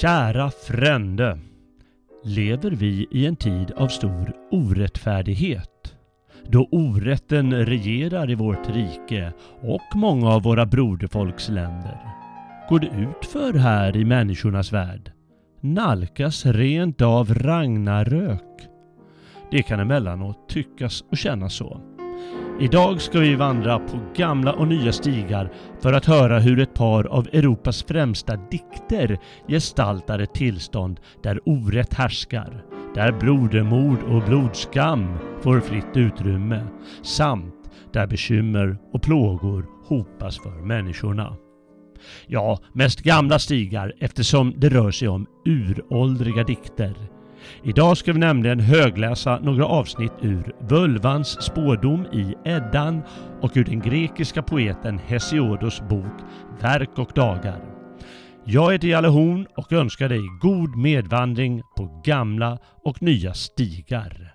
Kära frände. Lever vi i en tid av stor orättfärdighet? Då orätten regerar i vårt rike och många av våra broderfolks länder. Går det utför här i människornas värld? Nalkas rent av ragnarök? Det kan emellanåt tyckas och kännas så. Idag ska vi vandra på gamla och nya stigar för att höra hur ett par av Europas främsta dikter gestaltar ett tillstånd där orätt härskar, där brodermord och blodskam får fritt utrymme, samt där bekymmer och plågor hopas för människorna. Ja, mest gamla stigar eftersom det rör sig om uråldriga dikter Idag ska vi nämligen högläsa några avsnitt ur Völvans spådom i Eddan och ur den grekiska poeten Hesiodos bok Verk och dagar. Jag heter Jalle Horn och önskar dig god medvandring på gamla och nya stigar.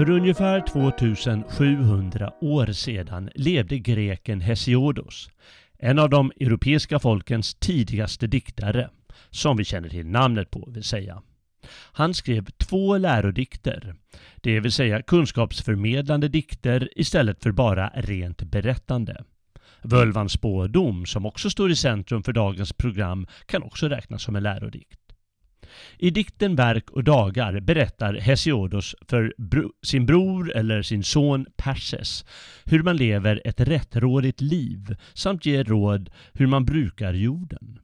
För ungefär 2700 år sedan levde greken Hesiodos, en av de europeiska folkens tidigaste diktare, som vi känner till namnet på vill säga. Han skrev två lärodikter, det vill säga kunskapsförmedlande dikter istället för bara rent berättande. Völvans spådom, som också står i centrum för dagens program, kan också räknas som en lärodikt. I dikten Verk och dagar berättar Hesiodos för bro sin bror eller sin son Perses hur man lever ett rättrådigt liv samt ger råd hur man brukar jorden.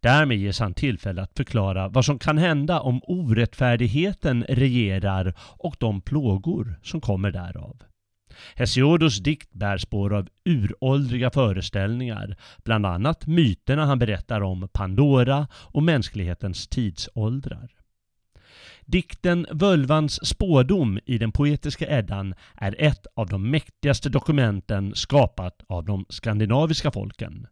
Därmed ges han tillfälle att förklara vad som kan hända om orättfärdigheten regerar och de plågor som kommer därav. Hesiodos dikt bär spår av uråldriga föreställningar, bland annat myterna han berättar om Pandora och mänsklighetens tidsåldrar. Dikten Völvans spådom i den poetiska Eddan är ett av de mäktigaste dokumenten skapat av de skandinaviska folken.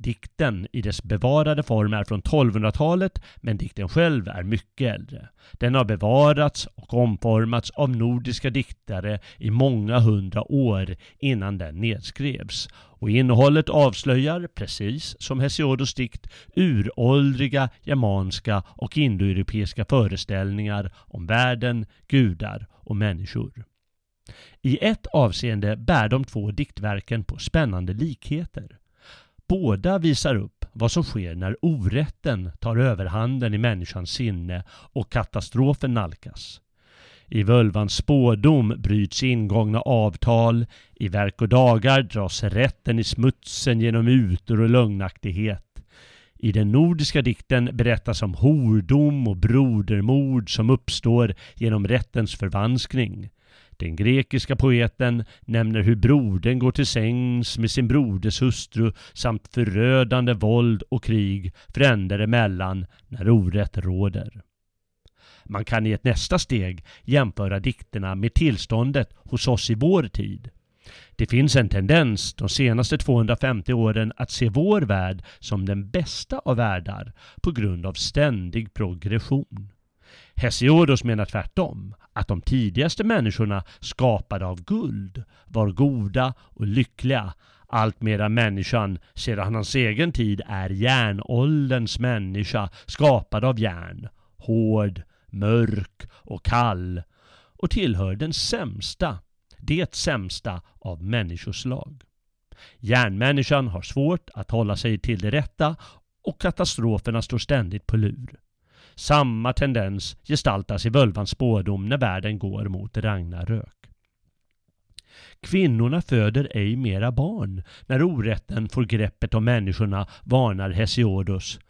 Dikten i dess bevarade form är från 1200-talet men dikten själv är mycket äldre. Den har bevarats och omformats av nordiska diktare i många hundra år innan den nedskrevs. Och innehållet avslöjar, precis som Hesiodos dikt, uråldriga germanska och indoeuropeiska föreställningar om världen, gudar och människor. I ett avseende bär de två diktverken på spännande likheter. Båda visar upp vad som sker när orätten tar överhanden i människans sinne och katastrofen nalkas. I völvans spådom bryts ingångna avtal, i verk och dagar dras rätten i smutsen genom mutor och lögnaktighet. I den nordiska dikten berättas om hordom och brodermord som uppstår genom rättens förvanskning. Den grekiska poeten nämner hur brodern går till sängs med sin broders hustru samt förödande våld och krig fränder emellan när orätt råder. Man kan i ett nästa steg jämföra dikterna med tillståndet hos oss i vår tid. Det finns en tendens de senaste 250 åren att se vår värld som den bästa av världar på grund av ständig progression. Hesiodos menar tvärtom, att de tidigaste människorna skapade av guld var goda och lyckliga allt medan människan sedan hans egen tid är järnålderns människa skapad av järn, hård, mörk och kall och tillhör den sämsta, det sämsta av människoslag. Järnmänniskan har svårt att hålla sig till det rätta och katastroferna står ständigt på lur. Samma tendens gestaltas i völvans spådom när världen går mot Ragnarök. Kvinnorna föder ej mera barn när orätten får greppet om människorna, varnar Hesiodus.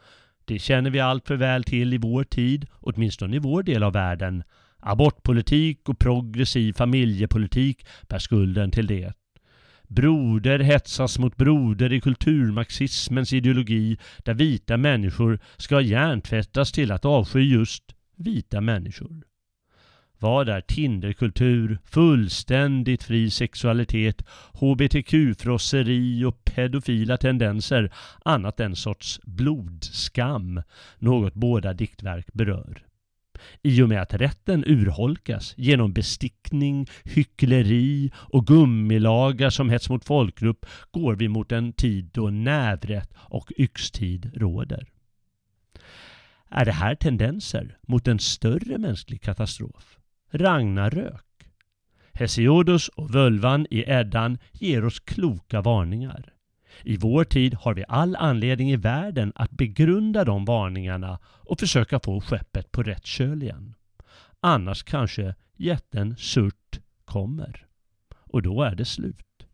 Det känner vi allt för väl till i vår tid, åtminstone i vår del av världen. Abortpolitik och progressiv familjepolitik bär skulden till det. Broder hetsas mot broder i kulturmarxismens ideologi där vita människor ska hjärntvättas till att avsky just vita människor. Vad är Tinderkultur, fullständigt fri sexualitet, hbtq-frosseri och pedofila tendenser annat än sorts blodskam, något båda diktverk berör? I och med att rätten urholkas genom bestickning, hyckleri och gummilagar som hets mot folkgrupp går vi mot en tid då nävrätt och yxtid råder. Är det här tendenser mot en större mänsklig katastrof? Ragnarök? Hesiodus och völvan i Eddan ger oss kloka varningar. I vår tid har vi all anledning i världen att begrunda de varningarna och försöka få skeppet på rätt köl igen. Annars kanske jätten Surt kommer. Och då är det slut.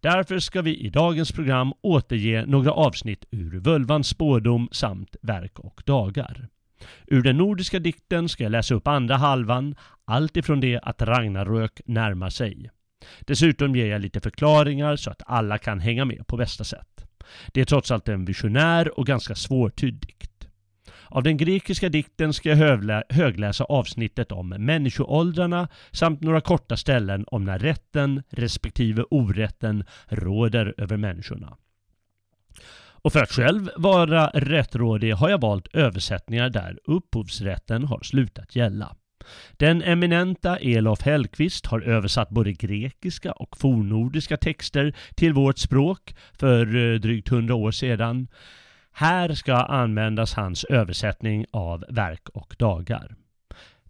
Därför ska vi i dagens program återge några avsnitt ur Völvans spådom samt Verk och dagar. Ur den nordiska dikten ska jag läsa upp andra halvan, allt ifrån det att Ragnarök närmar sig. Dessutom ger jag lite förklaringar så att alla kan hänga med på bästa sätt. Det är trots allt en visionär och ganska svårtydd dikt. Av den grekiska dikten ska jag högläsa avsnittet om människoåldrarna samt några korta ställen om när rätten respektive orätten råder över människorna. Och för att själv vara rättrådig har jag valt översättningar där upphovsrätten har slutat gälla. Den eminenta Elof Hellqvist har översatt både grekiska och fornnordiska texter till vårt språk för eh, drygt hundra år sedan. Här ska användas hans översättning av Verk och dagar.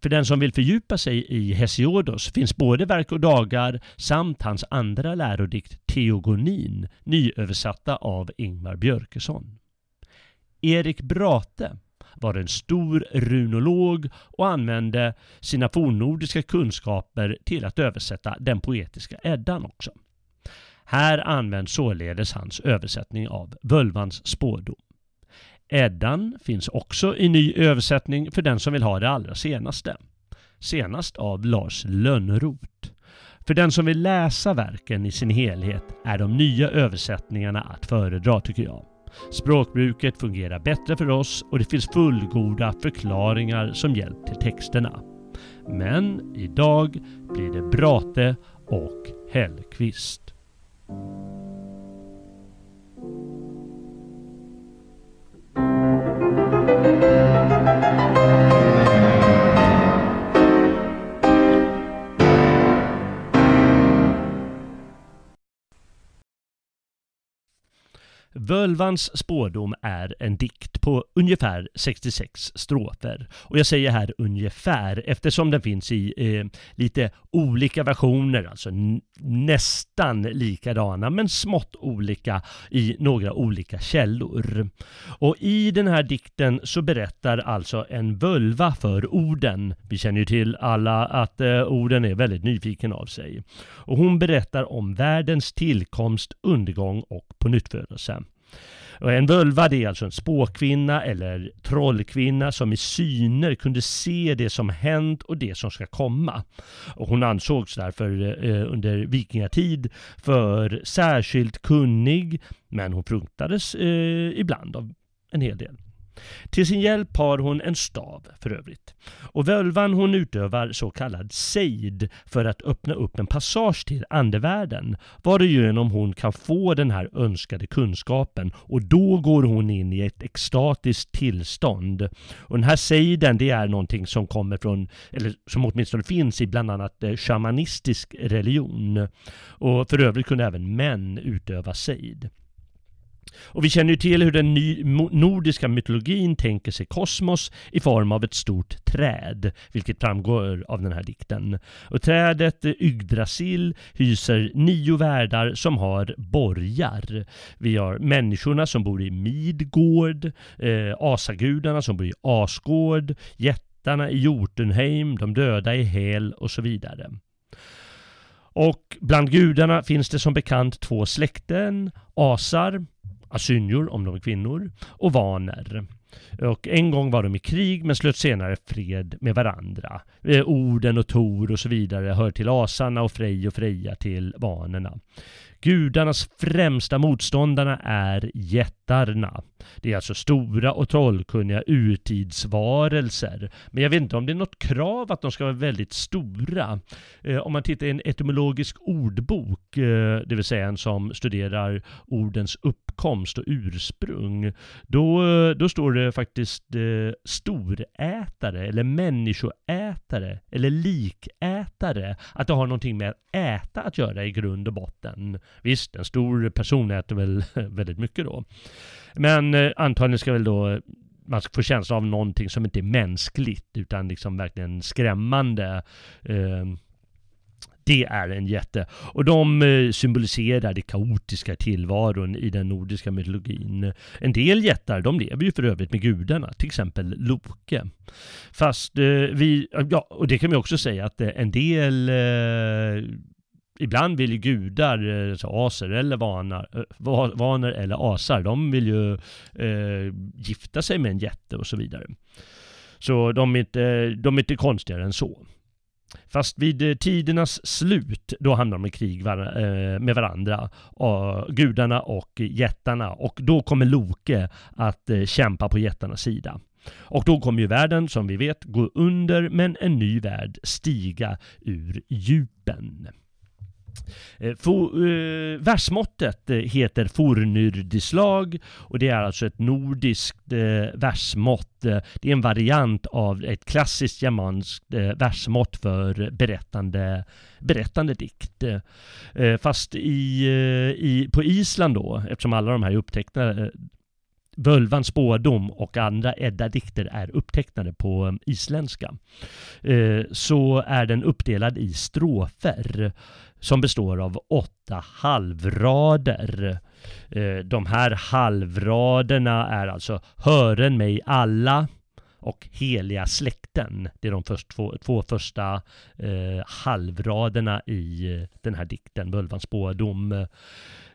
För den som vill fördjupa sig i Hesiodos finns både Verk och dagar samt hans andra lärodikt Teogonin, nyöversatta av Ingmar Björkesson. Erik Brate var en stor runolog och använde sina fornnordiska kunskaper till att översätta den poetiska Eddan också. Här används således hans översättning av Völvans spådom. Eddan finns också i ny översättning för den som vill ha det allra senaste. Senast av Lars Lönnroth. För den som vill läsa verken i sin helhet är de nya översättningarna att föredra tycker jag. Språkbruket fungerar bättre för oss och det finns fullgoda förklaringar som hjälp till texterna. Men idag blir det Brate och Hellqvist. Völvans spådom är en dikt på ungefär 66 strofer. Och jag säger här ungefär eftersom den finns i eh, lite olika versioner, alltså nästan likadana men smått olika i några olika källor. Och i den här dikten så berättar alltså en völva för orden. Vi känner ju till alla att eh, orden är väldigt nyfiken av sig. Och hon berättar om världens tillkomst, undergång och pånyttfödelse. Och en völva det är alltså en spåkvinna eller trollkvinna som i syner kunde se det som hänt och det som ska komma. Och hon ansågs därför eh, under vikingatid för särskilt kunnig men hon fruktades eh, ibland av en hel del. Till sin hjälp har hon en stav för övrigt. Och völvan hon utövar så kallad sejd för att öppna upp en passage till andevärlden varigenom hon kan få den här önskade kunskapen och då går hon in i ett extatiskt tillstånd. Och den här sejden det är någonting som kommer från, eller som åtminstone finns i bland annat eh, shamanistisk religion. Och för övrigt kunde även män utöva sejd. Och vi känner ju till hur den nordiska mytologin tänker sig kosmos i form av ett stort träd, vilket framgår av den här dikten. Och trädet eh, Yggdrasil hyser nio världar som har borgar. Vi har människorna som bor i Midgård, eh, asagudarna som bor i Asgård, jättarna i Jotunheim, de döda i Hel och så vidare. Och bland gudarna finns det som bekant två släkten, asar, asynjor om de är kvinnor, och vaner. Och en gång var de i krig men slöt senare fred med varandra. Eh, Orden och Tor och så vidare hör till asarna och Frej och Freja till vanerna. Gudarnas främsta motståndarna är jättarna. Det är alltså stora och trollkunniga urtidsvarelser. Men jag vet inte om det är något krav att de ska vara väldigt stora. Eh, om man tittar i en etymologisk ordbok, eh, det vill säga en som studerar ordens uppkomst och ursprung, då, eh, då står det faktiskt eh, storätare eller människoätare eller likätare. Att det har någonting med att äta att göra i grund och botten. Visst, en stor person äter väl väldigt mycket då. Men eh, antagligen ska väl då eh, man ska få känsla av någonting som inte är mänskligt utan liksom verkligen skrämmande. Eh, det är en jätte. Och de eh, symboliserar det kaotiska tillvaron i den nordiska mytologin. En del jättar, de lever ju för övrigt med gudarna, till exempel Loke. Fast eh, vi, ja, och det kan vi också säga att eh, en del ibland vill ju gudar, alltså aser eller vanar, eh, vaner eller asar, de vill ju eh, gifta sig med en jätte och så vidare. Så de är inte, de är inte konstigare än så. Fast vid eh, tidernas slut, då hamnar de i krig med varandra, gudarna och jättarna. Och då kommer Loke att kämpa på jättarnas sida. Och då kommer ju världen, som vi vet, gå under, men en ny värld stiga ur djupen. Eh, For, eh, versmåttet eh, heter fornyrdislag och det är alltså ett nordiskt eh, versmått. Eh, det är en variant av ett klassiskt germanskt eh, versmått för berättande, berättande dikt. Eh, fast i, i, på Island då, eftersom alla de här är upptecknade Völvans spådom och andra Edda-dikter är upptecknade på isländska. Så är den uppdelad i strofer som består av åtta halvrader. Eh, de här halvraderna är alltså Hören mig alla och Heliga släkten. Det är de först, två, två första eh, halvraderna i eh, den här dikten, Völvans spådom.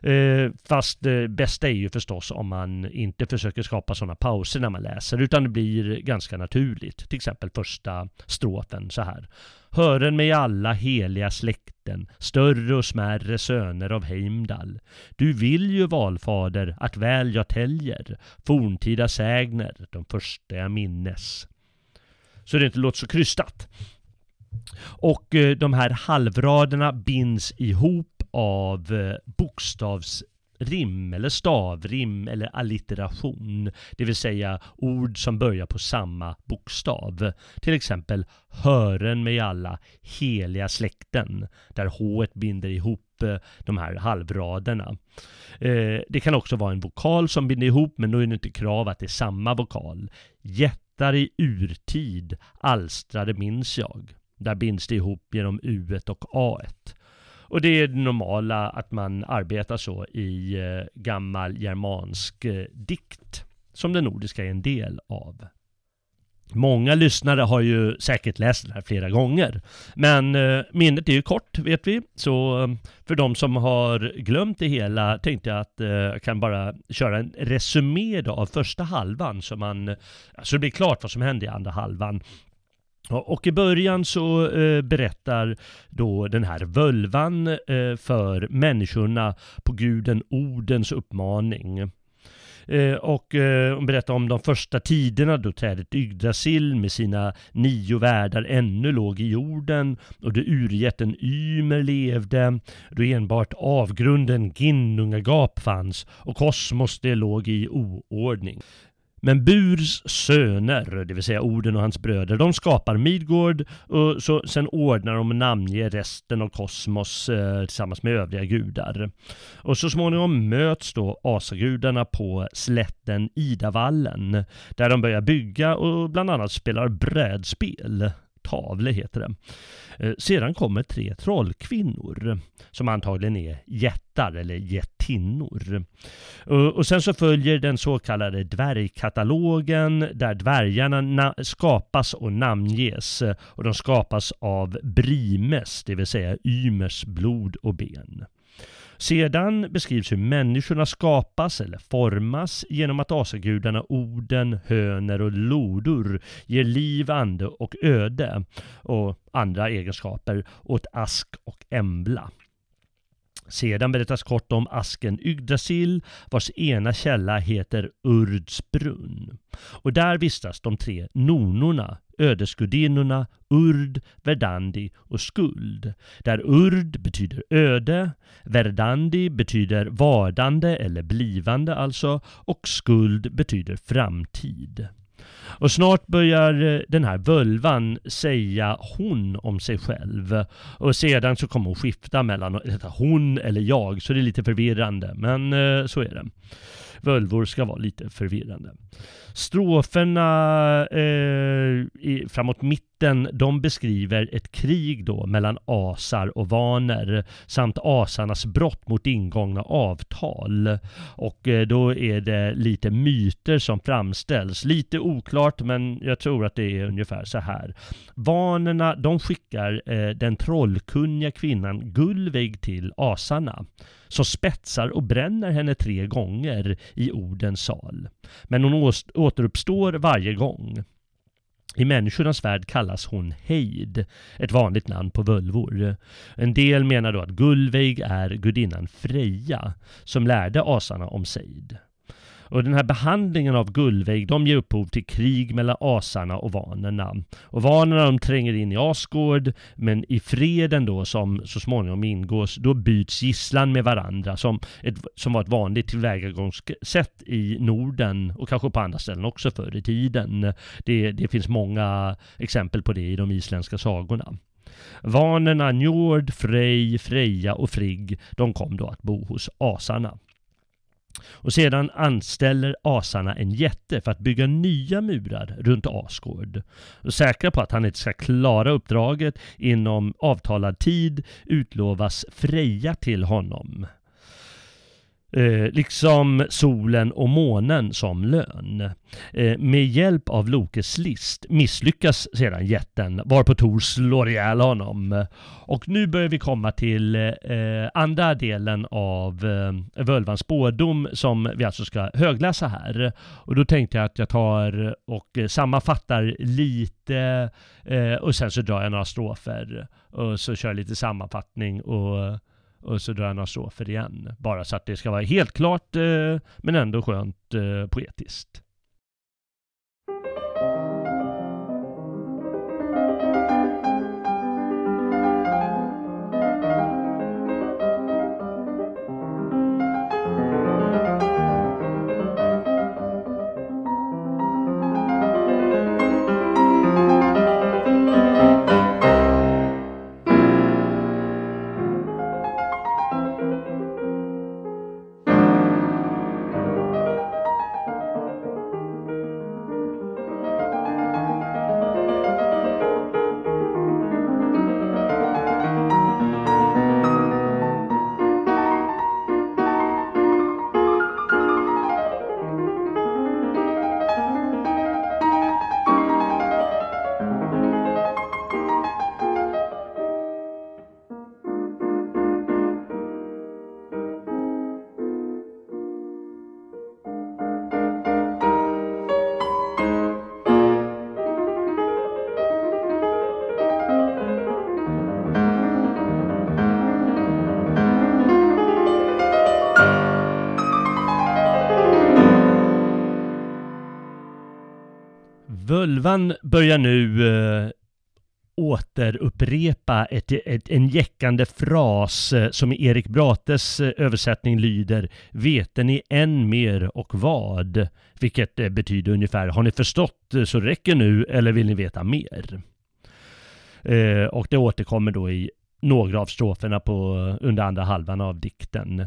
Eh, fast det bästa är ju förstås om man inte försöker skapa sådana pauser när man läser, utan det blir ganska naturligt. Till exempel första strofen så här. Hören mig alla heliga släkten, större och smärre söner av Heimdall. Du vill ju valfader att väl jag täljer, forntida sägner, de första jag minnes. Så det inte låter så krystat. Och eh, de här halvraderna binds ihop av eh, bokstavsrim eller stavrim eller allitteration. Det vill säga ord som börjar på samma bokstav. Till exempel hören med alla heliga släkten där H binder ihop eh, de här halvraderna. Eh, det kan också vara en vokal som binder ihop men då är det inte krav att det är samma vokal. Jättar i urtid alstrade minns jag. Där binds det ihop genom U och A. Och det är det normala att man arbetar så i eh, gammal germansk eh, dikt som den nordiska är en del av. Många lyssnare har ju säkert läst det här flera gånger. Men eh, minnet är ju kort vet vi. Så eh, för de som har glömt det hela tänkte jag att eh, jag kan bara köra en resumé av första halvan så man så det blir klart vad som händer i andra halvan. Och i början så eh, berättar då den här völvan eh, för människorna på guden Odens uppmaning. Eh, och eh, hon berättar om de första tiderna då trädet Yggdrasil med sina nio världar ännu låg i jorden och då urjätten Ymer levde, då enbart avgrunden Ginnungagap fanns och kosmos det låg i oordning. Men Burs söner, det vill säga Orden och hans bröder, de skapar Midgård och så, sen ordnar de och namnger resten av kosmos eh, tillsammans med övriga gudar. Och så småningom möts då asagudarna på slätten Idavallen där de börjar bygga och bland annat spelar brädspel tavle heter det. Eh, sedan kommer tre trollkvinnor som antagligen är jättar eller jättinnor. Eh, och sen så följer den så kallade dvärgkatalogen där dvärgarna skapas och namnges och de skapas av Brimes, det vill säga Ymers blod och ben. Sedan beskrivs hur människorna skapas eller formas genom att asagudarna Oden, Höner och Lodor ger liv, ande och öde och andra egenskaper åt Ask och Embla. Sedan berättas kort om asken Yggdrasil vars ena källa heter Urds brunn. Och där vistas de tre nonorna, ödesgudinnorna Urd, Verdandi och Skuld. Där Urd betyder öde, Verdandi betyder vardande eller blivande alltså och Skuld betyder framtid. Och snart börjar eh, den här völvan säga hon om sig själv. Och sedan så kommer hon skifta mellan hon eller jag, så det är lite förvirrande. Men eh, så är det. Völvor ska vara lite förvirrande. Stroferna eh, framåt mitten, de beskriver ett krig då mellan asar och vaner samt asarnas brott mot ingångna avtal. Och eh, då är det lite myter som framställs. Lite oklart, men jag tror att det är ungefär så här. Vanerna, de skickar eh, den trollkunniga kvinnan Gullveig till asarna som spetsar och bränner henne tre gånger i Odens sal. Men hon återuppstår varje gång. I människornas värld kallas hon Heid, ett vanligt namn på völvor. En del menar då att Gullveig är gudinnan Freja, som lärde asarna om Seid. Och den här behandlingen av Gullveig, de ger upphov till krig mellan asarna och vanerna. Och vanerna de tränger in i Asgård, men i freden då som så småningom ingås, då byts gisslan med varandra som, ett, som var ett vanligt tillvägagångssätt i Norden och kanske på andra ställen också förr i tiden. Det, det finns många exempel på det i de isländska sagorna. Vanerna Njord, Frej, Freja och Frigg, de kom då att bo hos asarna. Och sedan anställer asarna en jätte för att bygga nya murar runt Asgård. Och säkra på att han inte ska klara uppdraget inom avtalad tid utlovas Freja till honom. Eh, liksom solen och månen som lön. Eh, med hjälp av Lokes list misslyckas sedan jätten varpå Tor slår ihjäl honom. Och nu börjar vi komma till eh, andra delen av eh, Völvans spådom som vi alltså ska högläsa här. Och då tänkte jag att jag tar och sammanfattar lite eh, och sen så drar jag några strofer och så kör jag lite sammanfattning och och så drar jag några strofer igen. Bara så att det ska vara helt klart eh, men ändå skönt eh, poetiskt. Völvan börjar nu eh, återupprepa ett, ett, en jäckande fras eh, som i Erik Brates eh, översättning lyder Vete ni än mer och vad? Vilket eh, betyder ungefär Har ni förstått eh, så räcker nu eller vill ni veta mer? Eh, och det återkommer då i några av stroferna på, under andra halvan av dikten.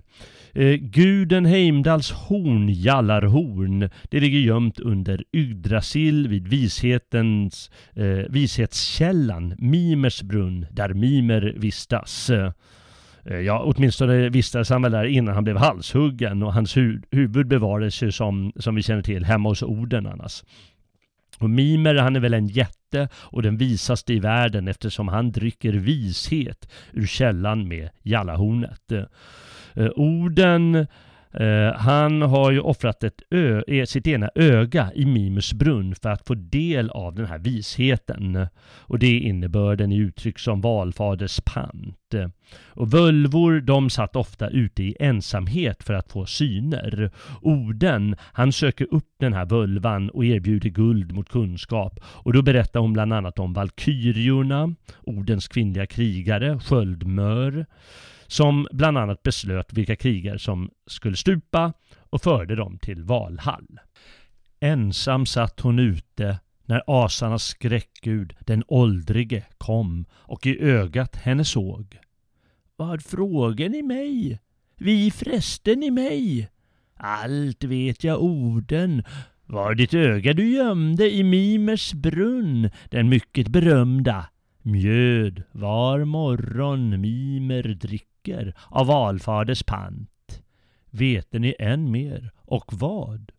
Eh, guden Heimdals horn, Jallarhorn, det ligger gömt under Yggdrasil vid vishetens, eh, vishetskällan Mimers brunn, där Mimer vistas. Eh, ja, åtminstone vistades han väl där innan han blev halshuggen och hans hu huvud bevarades ju som, som vi känner till hemma hos Oden annars. Och Mimer han är väl en jätte och den visaste i världen eftersom han dricker vishet ur källan med Jallahornet. Eh, orden Uh, han har ju offrat ett ö, eh, sitt ena öga i Mimus brunn för att få del av den här visheten. Och det är innebörden i uttryck som valfaders pant. Och völvor de satt ofta ute i ensamhet för att få syner. Oden, han söker upp den här völvan och erbjuder guld mot kunskap. Och då berättar hon bland annat om valkyriorna, Odens kvinnliga krigare, sköldmör som bland annat beslöt vilka krigare som skulle stupa och förde dem till Valhall. Ensam satt hon ute när asarnas skräckgud, den åldrige, kom och i ögat henne såg. Vad frågar ni mig? Vi frästen i mig? Allt vet jag orden. Var ditt öga du gömde i Mimers brunn, den mycket berömda? Mjöd var morgon Mimer drick drycker av valfaders pant. Vete ni än mer, och vad?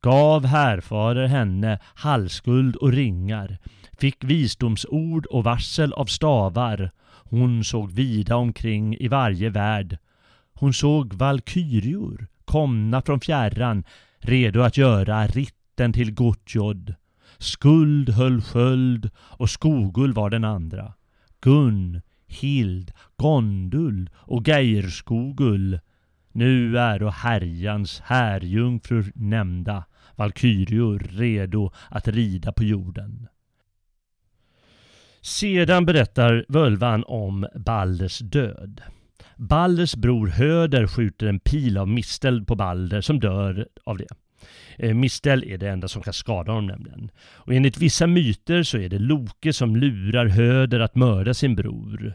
Gav härfader henne halsguld och ringar, fick visdomsord och varsel av stavar. Hon såg vida omkring i varje värld. Hon såg valkyrior komna från fjärran, redo att göra ritten till Gottjod. Skuld höll sköld och Skogull var den andra. Gun, Hild, Gondul och Geirskogull. Nu är och härjans härjungfrur nämnda, valkyrior redo att rida på jorden. Sedan berättar völvan om Balders död. Balders bror Höder skjuter en pil av mistel på Balder som dör av det. Eh, Mistel är det enda som kan skada honom nämligen. Och enligt vissa myter så är det Loke som lurar Höder att mörda sin bror.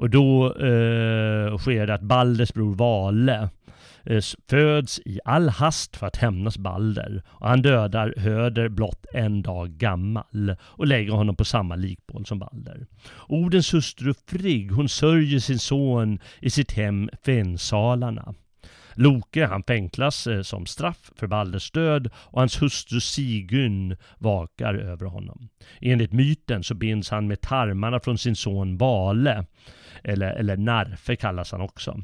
Och då eh, sker det att Balders bror Vale eh, föds i all hast för att hämnas Balder. Och han dödar Höder blott en dag gammal och lägger honom på samma likbål som Balder. Odens hustru Frigg, hon sörjer sin son i sitt hem Fensalarna. Loke han fängslas eh, som straff för Balders död och hans hustru Sigyn vakar över honom. Enligt myten så binds han med tarmarna från sin son Bale, eller, eller Narfe kallas han också.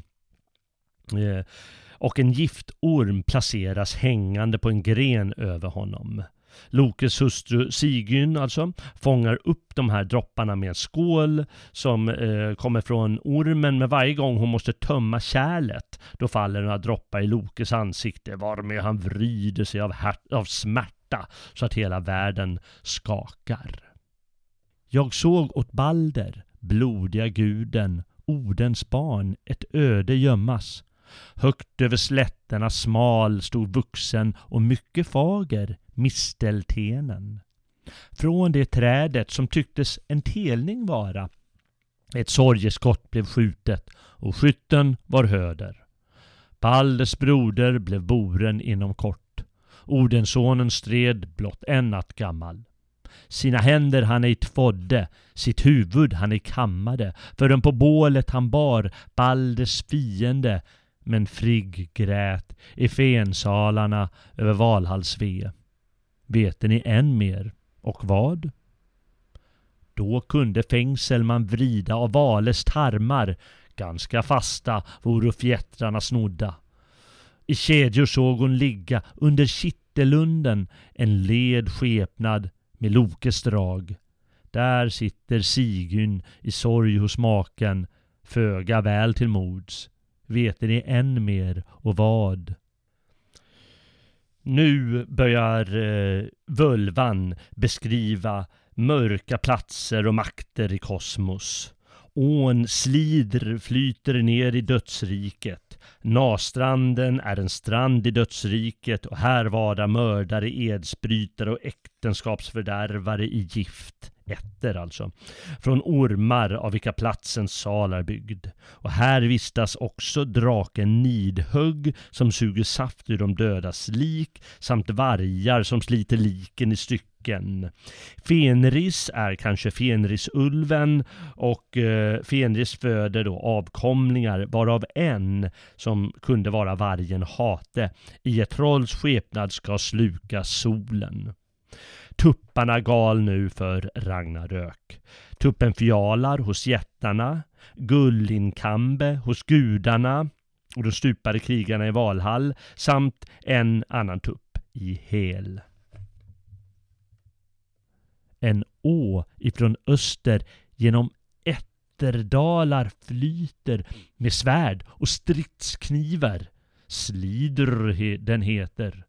Eh, och en giftorm placeras hängande på en gren över honom. Lokes hustru Sigyn alltså fångar upp de här dropparna med en skål som eh, kommer från ormen men varje gång hon måste tömma kärlet då faller några droppar i Lokes ansikte varmed han vrider sig av, av smärta så att hela världen skakar. Jag såg åt Balder, blodiga guden, Odens barn, ett öde gömmas. Högt över slätterna smal stod vuxen och mycket fager misteltenen. Från det trädet som tycktes en telning vara. Ett sorgeskott blev skjutet och skytten var Höder. Balders broder blev boren inom kort. Odensonen stred blott en natt gammal. Sina händer han ej tvådde, sitt huvud han ej kammade, förrän på bålet han bar Balders fiende, men Frigg grät i fensalarna över Valhalls ve. Vete ni än mer? Och vad? Då kunde fängsel man vrida av Vales tarmar, ganska fasta voro fjättrarna snodda. I kedjor såg hon ligga under kittelunden en led skepnad med Lokes drag. Där sitter Sigyn i sorg hos maken, föga väl till mods. Vete ni än mer och vad? Nu börjar eh, völvan beskriva mörka platser och makter i kosmos. Ån slider flyter ner i dödsriket. Nastranden är en strand i dödsriket och här vara mördare, edsbrytare och äktenskapsfördärvare i gift ätter alltså, från ormar av vilka platsens sal är byggd. Och här vistas också draken Nidhugg som suger saft ur de dödas lik samt vargar som sliter liken i stycken. Fenris är kanske Fenrisulven och eh, Fenris föder då avkomlingar varav en som kunde vara vargen Hate i ett trolls skepnad ska sluka solen. Tupparna gal nu för Ragnarök. Tuppen Fjalar hos jättarna, Gullinkambe hos gudarna och de stupade krigarna i Valhall samt en annan tupp i Hel. En å ifrån öster genom ätterdalar flyter med svärd och stridsknivar. Slider den heter.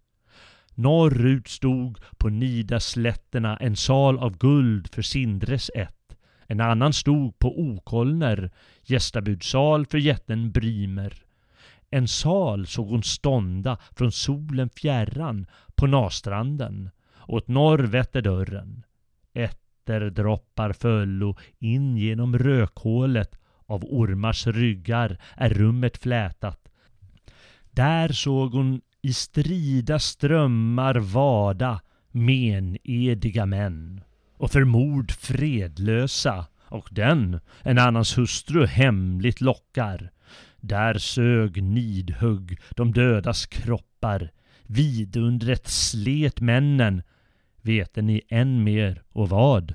Norrut stod på Nidaslätterna en sal av guld för Sindres ett. En annan stod på Okolner, gästabudsal för jätten Brimer. En sal såg hon stånda från solen fjärran på Nastranden. Åt norr vette dörren. Ätterdroppar föllo in genom rökhålet av ormars ryggar är rummet flätat. Där såg hon i strida strömmar vada menediga män och för mord fredlösa och den en annans hustru hemligt lockar. Där sög nidhugg de dödas kroppar. Vidundret slet männen. Vete ni än mer och vad?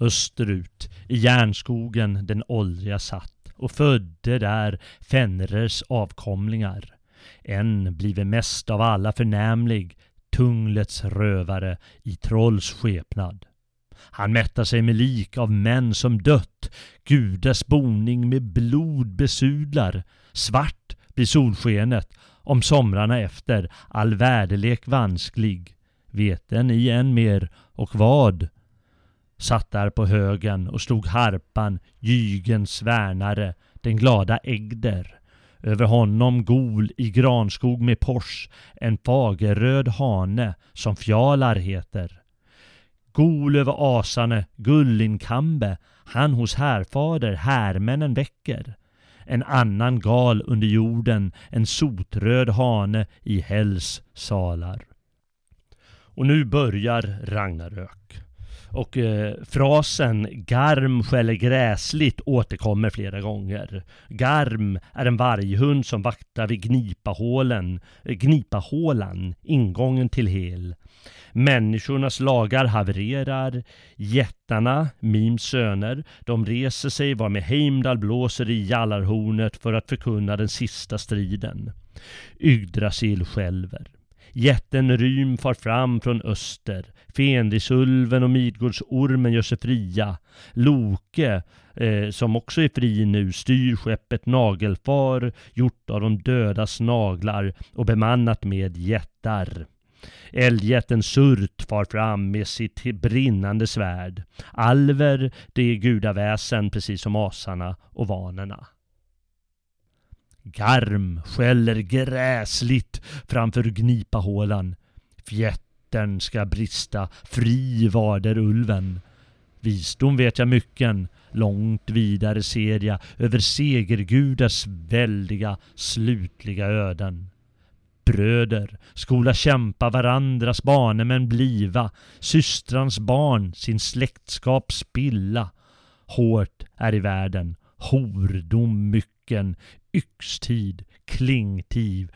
Österut i järnskogen den åldriga satt och födde där Fenrers avkomlingar. En blive mest av alla förnämlig, Tunglets rövare i trolls skepnad. Han mättar sig med lik av män som dött, gudars boning med blod besudlar. Svart blir solskenet om somrarna efter, all väderlek vansklig. Veten i än mer och vad? Satt där på högen och slog harpan, Jygens värnare, den glada Egder. Över honom gol i granskog med pors, en fagerröd hane som Fjalar heter. Gol över asane, Gullinkambe, han hos härfader härmännen väcker. En annan gal under jorden, en sotröd hane i hälls salar. Och nu börjar Ragnarök. Och eh, frasen Garm skäller gräsligt återkommer flera gånger. Garm är en varghund som vaktar vid Gnipahålen, eh, Gnipahålan, ingången till Hel. Människornas lagar havererar. Jättarna, Mims söner, de reser sig var med Heimdall blåser i jallarhornet för att förkunna den sista striden. Yggdrasil skälver. Jätten Rym far fram från öster. Fenrisulven och Midgårdsormen gör sig fria. Loke, eh, som också är fri nu, styr skeppet Nagelfar, gjort av de dödas naglar och bemannat med jättar. Eldjätten Surt far fram med sitt brinnande svärd. Alver, det är gudaväsen precis som asarna och vanerna. Garm skäller gräsligt framför Gnipahålan. Fjättern ska brista, fri varder ulven. Visdom vet jag mycken, långt vidare ser jag över segergudars väldiga, slutliga öden. Bröder, skola kämpa varandras banemän bliva, systrans barn sin släktskap spilla. Hårt är i världen, hordom mycken, yxtid, klingtid,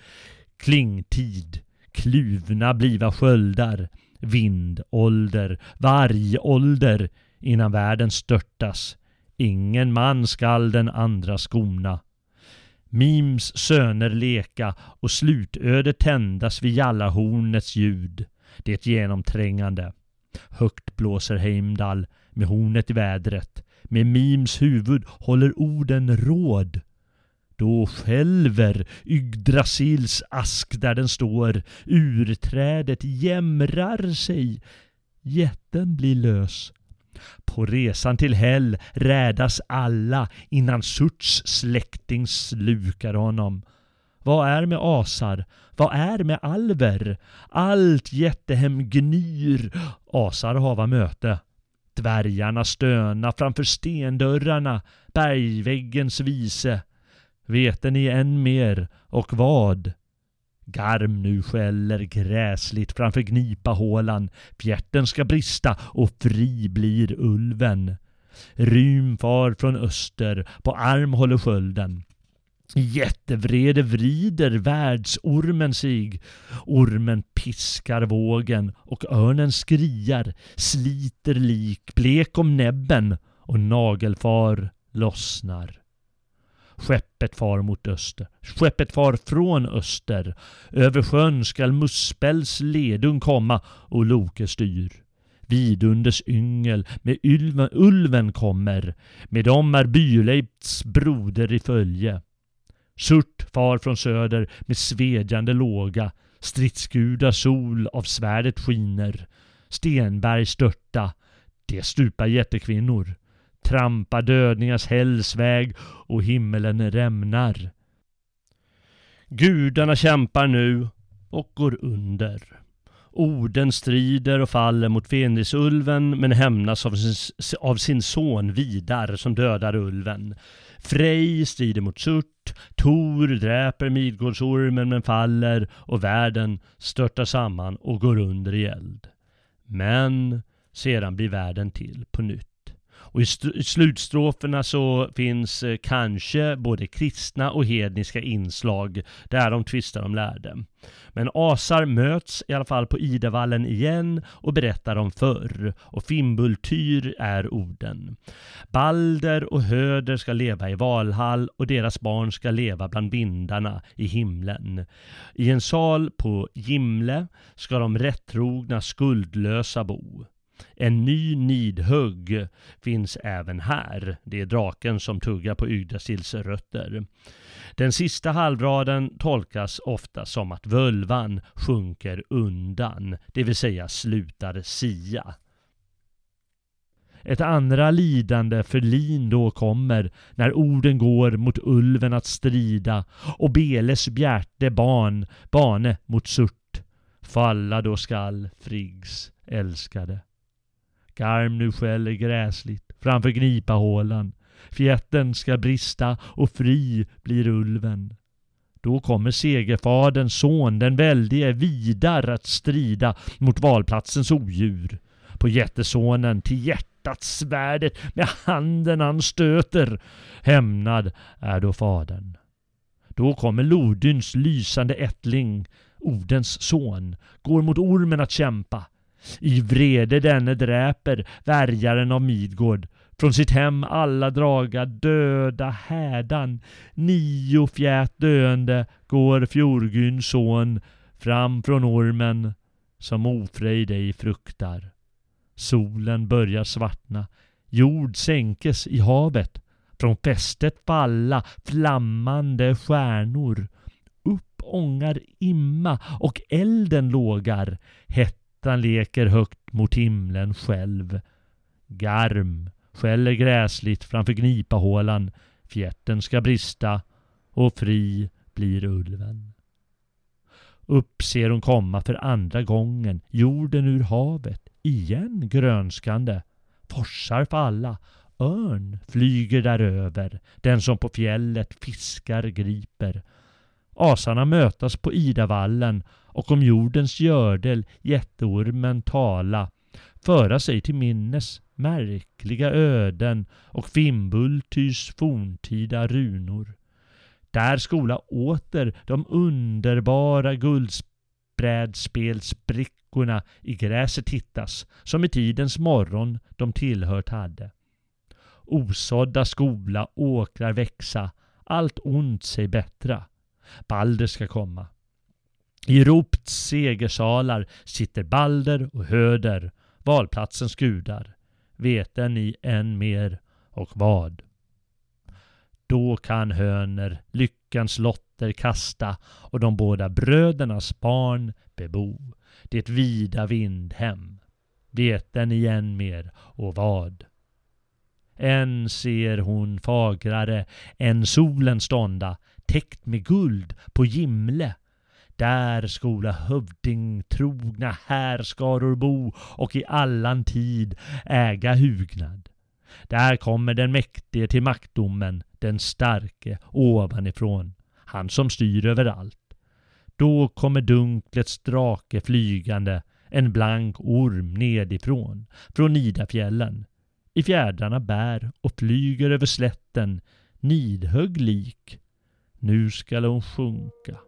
klingtid, kluvna bliva sköldar, vindålder, vargålder, innan världen störtas. Ingen man skall den andra skona. Mims söner leka och slutöde tändas vid jallarhornets ljud. Det genomträngande. Högt blåser Heimdall med hornet i vädret. Med Mims huvud håller orden råd. Då skälver Yggdrasils ask där den står. Urträdet jämrar sig. Jätten blir lös. På resan till Hell rädas alla innan Surts släkting slukar honom. Vad är med asar? Vad är med alver? Allt jättehem gnyr. Asar hava möte. Dvärgarna stöna framför stendörrarna, bergväggens vise. Vete ni än mer och vad? Garm nu skäller gräsligt framför gnipahålan. Fjärten ska brista och fri blir ulven. Rym far från öster, på arm håller skölden. Jättevrede vrider världsormen sig. Ormen piskar vågen och örnen skriar, sliter lik, blek om näbben och nagelfar lossnar. Skeppet far mot öster. Skeppet far från öster. Över sjön skall Muspels ledung komma och Loke styr. Vidunders yngel med ulven, ulven kommer. Med dem är Byrleifs broder i följe. Surt far från söder med svedjande låga. Stridsgudar sol av svärdet skiner. Stenberg störta. Det stupar jättekvinnor trampar dödningars hälsväg och himmelen rämnar. Gudarna kämpar nu och går under. Orden strider och faller mot Fenrisulven men hämnas av sin, av sin son Vidar som dödar ulven. Frej strider mot Surt, Tor dräper Midgårdsormen men faller och världen störtar samman och går under i eld. Men sedan blir världen till på nytt. Och i, i slutstroferna så finns eh, kanske både kristna och hedniska inslag där de tvistar om lärde. Men asar möts i alla fall på Idavallen igen och berättar om förr och Fimbultyr är orden. Balder och Höder ska leva i Valhall och deras barn ska leva bland vindarna i himlen. I en sal på Gimle ska de rättrogna skuldlösa bo. En ny nidhugg finns även här. Det är draken som tuggar på Yggdrasils rötter. Den sista halvraden tolkas ofta som att völvan sjunker undan, det vill säga slutar sia. Ett andra lidande för Lin då kommer när orden går mot ulven att strida och Beles bjärte barn, bane mot Surt. Falla då skall Friggs älskade. Skarm nu skäller gräsligt framför gnipahålan. Fjätten ska brista och fri blir ulven. Då kommer segerfaderns son, den väldige Vidar, att strida mot valplatsens odjur. På jättesonen till hjärtat svärdet med handen han stöter. Hämnad är då fadern. Då kommer Lodyns lysande ättling, Odens son, går mot ormen att kämpa. I vrede denne dräper värjaren av Midgård. Från sitt hem alla draga döda hädan Nio fjät döende går Fjorgyns son fram från ormen som ofrejd ej fruktar. Solen börjar svartna, jord sänkes i havet, från fästet falla flammande stjärnor. Upp ångar imma och elden lågar, hett Ettan leker högt mot himlen själv. Garm skäller gräsligt framför gnipahålan. Fjärten ska brista och fri blir ulven. Upp ser hon komma för andra gången jorden ur havet, igen grönskande. Forsar falla, örn flyger däröver, den som på fjället fiskar griper. Asarna mötas på Idavallen och om jordens gördel jätteormen tala, föra sig till minnes märkliga öden och Fimbultys forntida runor. Där skola åter de underbara guldbrädspelsbrickorna i gräset hittas, som i tidens morgon de tillhört hade. Osådda skola åkrar växa, allt ont sig bättra. Balder ska komma. I Ropts segersalar sitter Balder och Höder, valplatsens gudar. Veten ni än mer och vad? Då kan höner lyckans lotter kasta och de båda brödernas barn bebo det vida vindhem. Veten I än mer och vad? Än ser hon fagrare än solen stånda täckt med guld på Gimle där skola hövdingtrogna härskaror bo och i allan tid äga hugnad. Där kommer den mäktige till maktdomen, den starke ovanifrån, han som styr överallt. Då kommer dunklets drake flygande, en blank orm nedifrån, från Nidafjällen. I fjädrarna bär och flyger över slätten, nidhögg lik. Nu skall hon sjunka.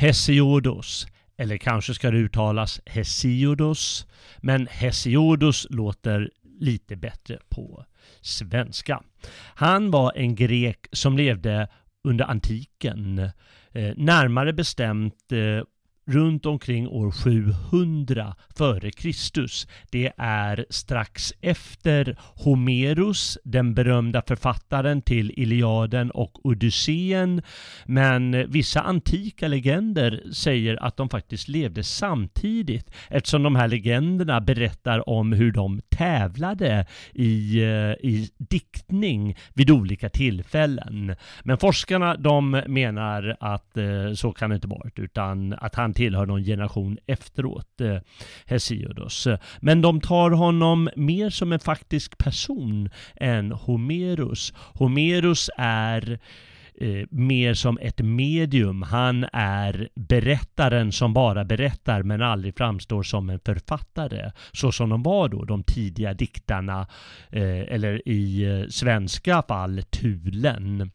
Hesiodos, eller kanske ska det uttalas Hesiodos, men Hesiodos låter lite bättre på svenska. Han var en grek som levde under antiken, eh, närmare bestämt eh, runt omkring år 700 före Kristus. Det är strax efter Homerus, den berömda författaren till Iliaden och Odysseen. Men vissa antika legender säger att de faktiskt levde samtidigt eftersom de här legenderna berättar om hur de tävlade i, eh, i diktning vid olika tillfällen. Men forskarna de menar att eh, så kan det inte varit utan att han tillhör någon generation efteråt, eh, Hesiodos. Men de tar honom mer som en faktisk person än Homerus. Homerus är eh, mer som ett medium. Han är berättaren som bara berättar men aldrig framstår som en författare. Så som de var då, de tidiga diktarna, eh, eller i eh, svenska fall Tulen.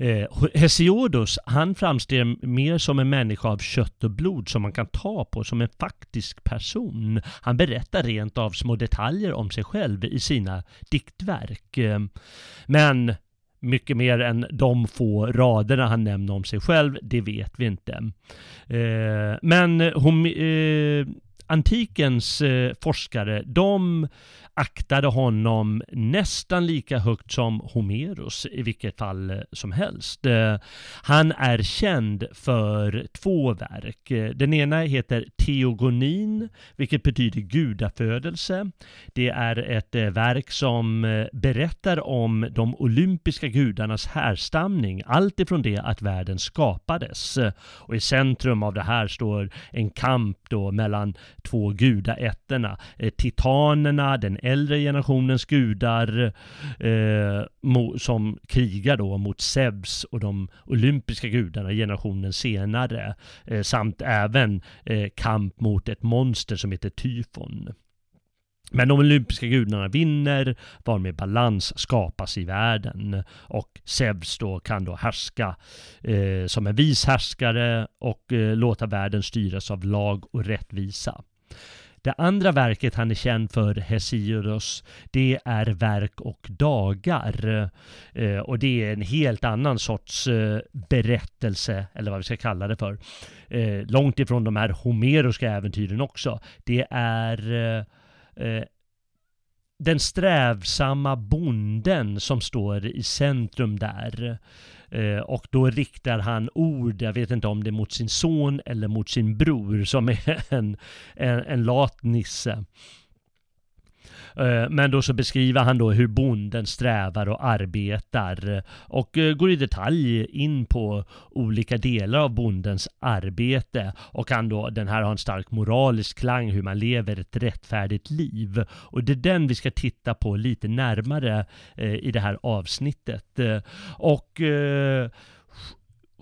Eh, Hesiodus, han framstår mer som en människa av kött och blod som man kan ta på, som en faktisk person. Han berättar rent av små detaljer om sig själv i sina diktverk. Eh, men mycket mer än de få raderna han nämner om sig själv, det vet vi inte. Eh, men hon, eh, antikens forskare, de aktade honom nästan lika högt som Homeros i vilket fall eh, som helst. Eh, han är känd för två verk. Eh, den ena heter Teogonin, vilket betyder gudafödelse. Det är ett verk som berättar om de olympiska gudarnas härstamning, allt ifrån det att världen skapades. Och i centrum av det här står en kamp då mellan två gudaätterna, titanerna, den äldre generationens gudar eh, som krigar då mot Zeus och de olympiska gudarna generationen senare. Eh, samt även eh, kamp mot ett monster som heter Tyfon. Men de olympiska gudarna vinner varmed balans skapas i världen och Zeus då kan då härska eh, som en vis härskare och eh, låta världen styras av lag och rättvisa. Det andra verket han är känd för, Hesiodos, det är Verk och dagar. Eh, och det är en helt annan sorts eh, berättelse, eller vad vi ska kalla det för. Eh, långt ifrån de här homeroska äventyren också. Det är den strävsamma bonden som står i centrum där. Eh, och då riktar han ord, jag vet inte om det är mot sin son eller mot sin bror som är en, en, en lat nisse. Eh, men då så beskriver han då hur bonden strävar och arbetar eh, och eh, går i detalj in på olika delar av bondens arbete och han då, den här har en stark moralisk klang hur man lever ett rättfärdigt liv. Och det är den vi ska titta på lite närmare i det här avsnittet. Och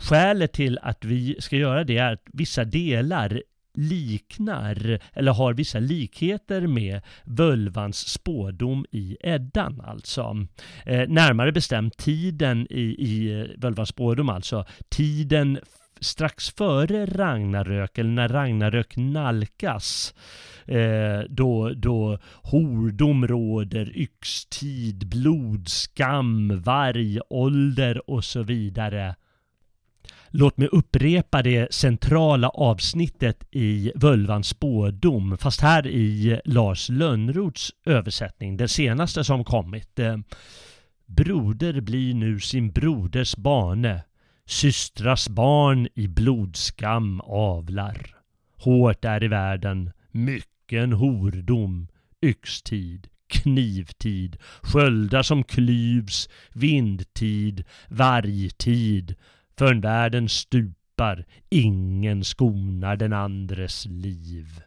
Skälet till att vi ska göra det är att vissa delar liknar eller har vissa likheter med völvans spådom i Eddan alltså. Eh, närmare bestämt tiden i, i völvans spådom alltså. Tiden strax före Ragnarök eller när Ragnarök nalkas eh, då, då hordom råder, yxtid, blodskam, vargålder och så vidare. Låt mig upprepa det centrala avsnittet i Völvans spådom, fast här i Lars Lönnroths översättning, den senaste som kommit. Eh, Broder blir nu sin broders barne, systras barn i blodskam avlar. Hårt är i världen, mycken hordom, yxtid, knivtid, sköldar som klyvs, vindtid, vargtid, Förrän världen stupar, ingen skonar den andres liv.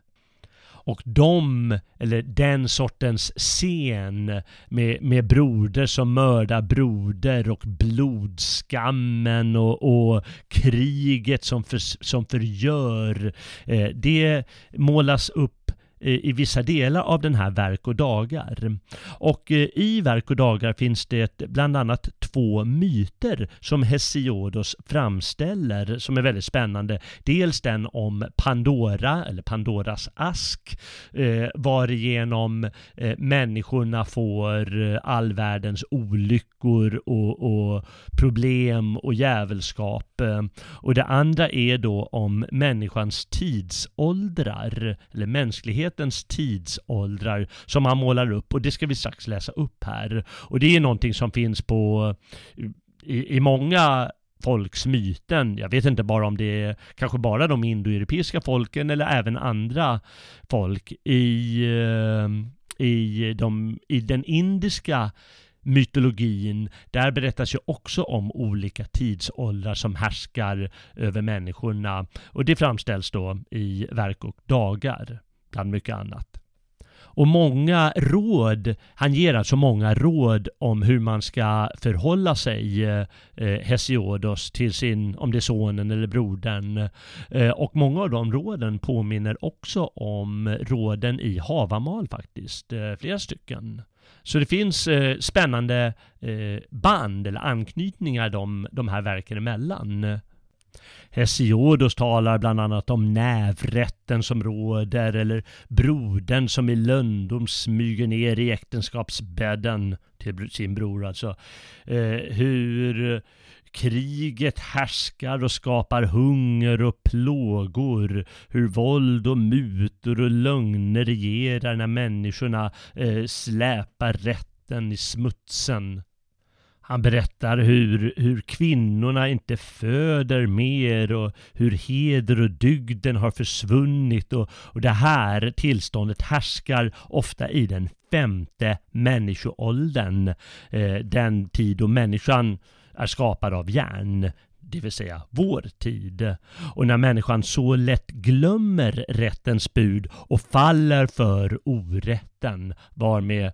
Och de, eller den sortens scen med, med broder som mördar broder och blodskammen och, och kriget som, för, som förgör. Eh, det målas upp Eh, i vissa delar av den här Verk och dagar. Och eh, i Verk och dagar finns det bland annat två myter som Hesiodos framställer som är väldigt spännande. Dels den om Pandora, eller Pandoras ask, eh, varigenom människorna får all världens olyckor och, och problem och djävulskap Och det andra är då om människans tidsåldrar, eller mänsklighet mänsklighetens tidsåldrar som han målar upp och det ska vi strax läsa upp här. Och det är någonting som finns på i, i många folks myten. Jag vet inte bara om det är kanske bara de indoeuropeiska folken eller även andra folk i, eh, i, de, i den indiska mytologin, där berättas ju också om olika tidsåldrar som härskar över människorna. Och det framställs då i verk och dagar, bland mycket annat. Och många råd, han ger alltså många råd om hur man ska förhålla sig, eh, Hesiodos, till sin, om det är sonen eller brodern. Eh, och många av de råden påminner också om råden i Havamal faktiskt, eh, flera stycken. Så det finns eh, spännande eh, band eller anknytningar de, de här verken emellan. Hesiodos talar bland annat om nävrätten som råder eller brodern som i löndom smyger ner i äktenskapsbädden till sin bror alltså. Eh, hur kriget härskar och skapar hunger och plågor. Hur våld och mutor och lögner regerar när människorna eh, släpar rätten i smutsen. Han berättar hur, hur kvinnorna inte föder mer och hur heder och dygden har försvunnit och, och det här tillståndet härskar ofta i den femte människoåldern. Eh, den tid då människan är skapad av järn, det vill säga vår tid. Och när människan så lätt glömmer rättens bud och faller för orätten, varmed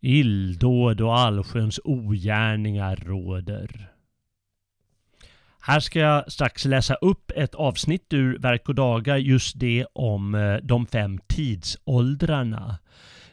illdåd och allsköns ogärningar råder. Här ska jag strax läsa upp ett avsnitt ur Verk och dagar, just det om eh, de fem tidsåldrarna.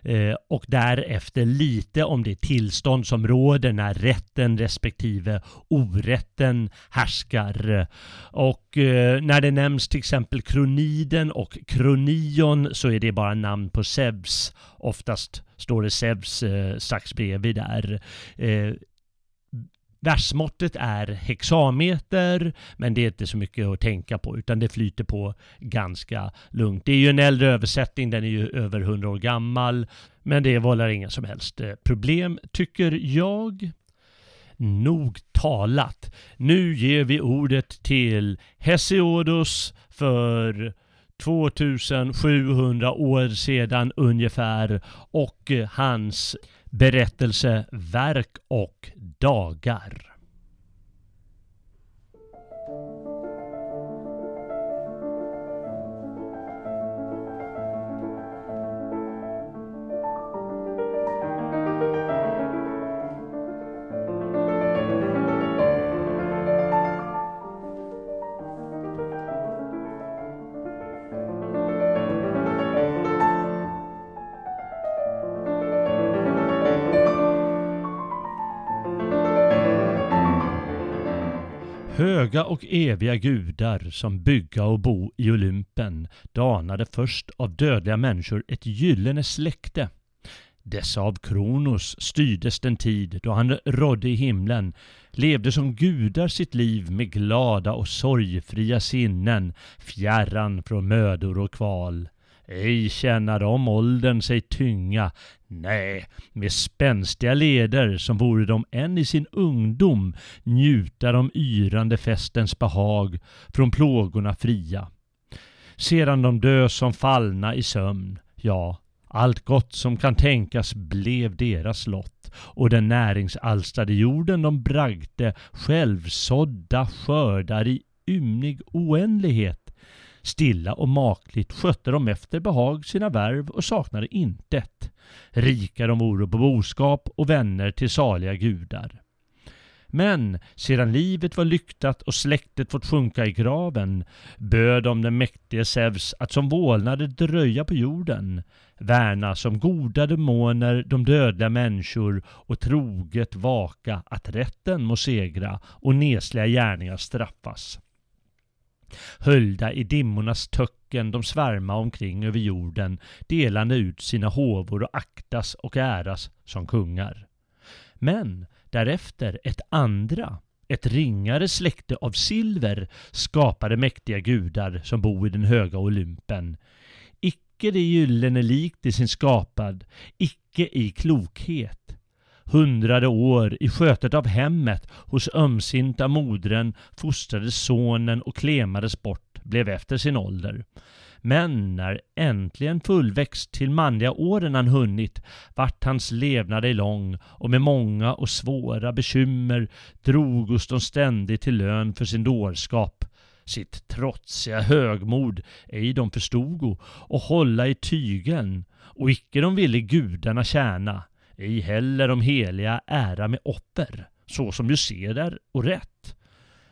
Eh, och därefter lite om det tillstånd som råder när rätten respektive orätten härskar. Och eh, när det nämns till exempel kroniden och kronion så är det bara namn på Zeus. Oftast står det Zeus eh, strax bredvid där. Eh, versmåttet är hexameter, men det är inte så mycket att tänka på utan det flyter på ganska lugnt. Det är ju en äldre översättning, den är ju över 100 år gammal, men det vållar inga som helst eh, problem, tycker jag. Nog talat. Nu ger vi ordet till Hesiodos för 2700 år sedan ungefär och hans berättelse Verk och dagar. Höga och eviga gudar som bygga och bo i Olympen danade först av dödliga människor ett gyllene släkte. Dessa av Kronos styrdes den tid då han rådde i himlen, levde som gudar sitt liv med glada och sorgfria sinnen, fjärran från mödor och kval. Ej känna de åldern sig tynga, nej, med spänstiga leder som vore de än i sin ungdom njuta de yrande festens behag, från plågorna fria. Sedan de dö som fallna i sömn, ja, allt gott som kan tänkas blev deras lott och den näringsalstrade jorden de bragte självsådda skördar i ymnig oändlighet Stilla och makligt skötte de efter behag sina värv och saknade intet. Rika de voro på boskap och vänner till saliga gudar. Men sedan livet var lyktat och släktet fått sjunka i graven böd de den mäktige Zeus att som vålnader dröja på jorden, värna som goda demoner de dödliga människor och troget vaka att rätten må segra och nesliga gärningar straffas. Höljda i dimmornas töcken de svärma omkring över jorden, delande ut sina håvor och aktas och äras som kungar. Men därefter ett andra, ett ringare släkte av silver skapade mäktiga gudar som bo i den höga Olympen. Icke det gyllene likt i sin skapad, icke i klokhet, hundrade år i skötet av hemmet hos ömsinta modren fostrades sonen och klemades bort, blev efter sin ålder. Men när äntligen fullväxt till manliga åren han hunnit vart hans levnad ej lång och med många och svåra bekymmer drogos de ständigt till lön för sin dårskap sitt trotsiga högmod ej de förstogo och hålla i tygeln och icke de ville gudarna tjäna ej heller de heliga ära med offer, så som ju seder och rätt.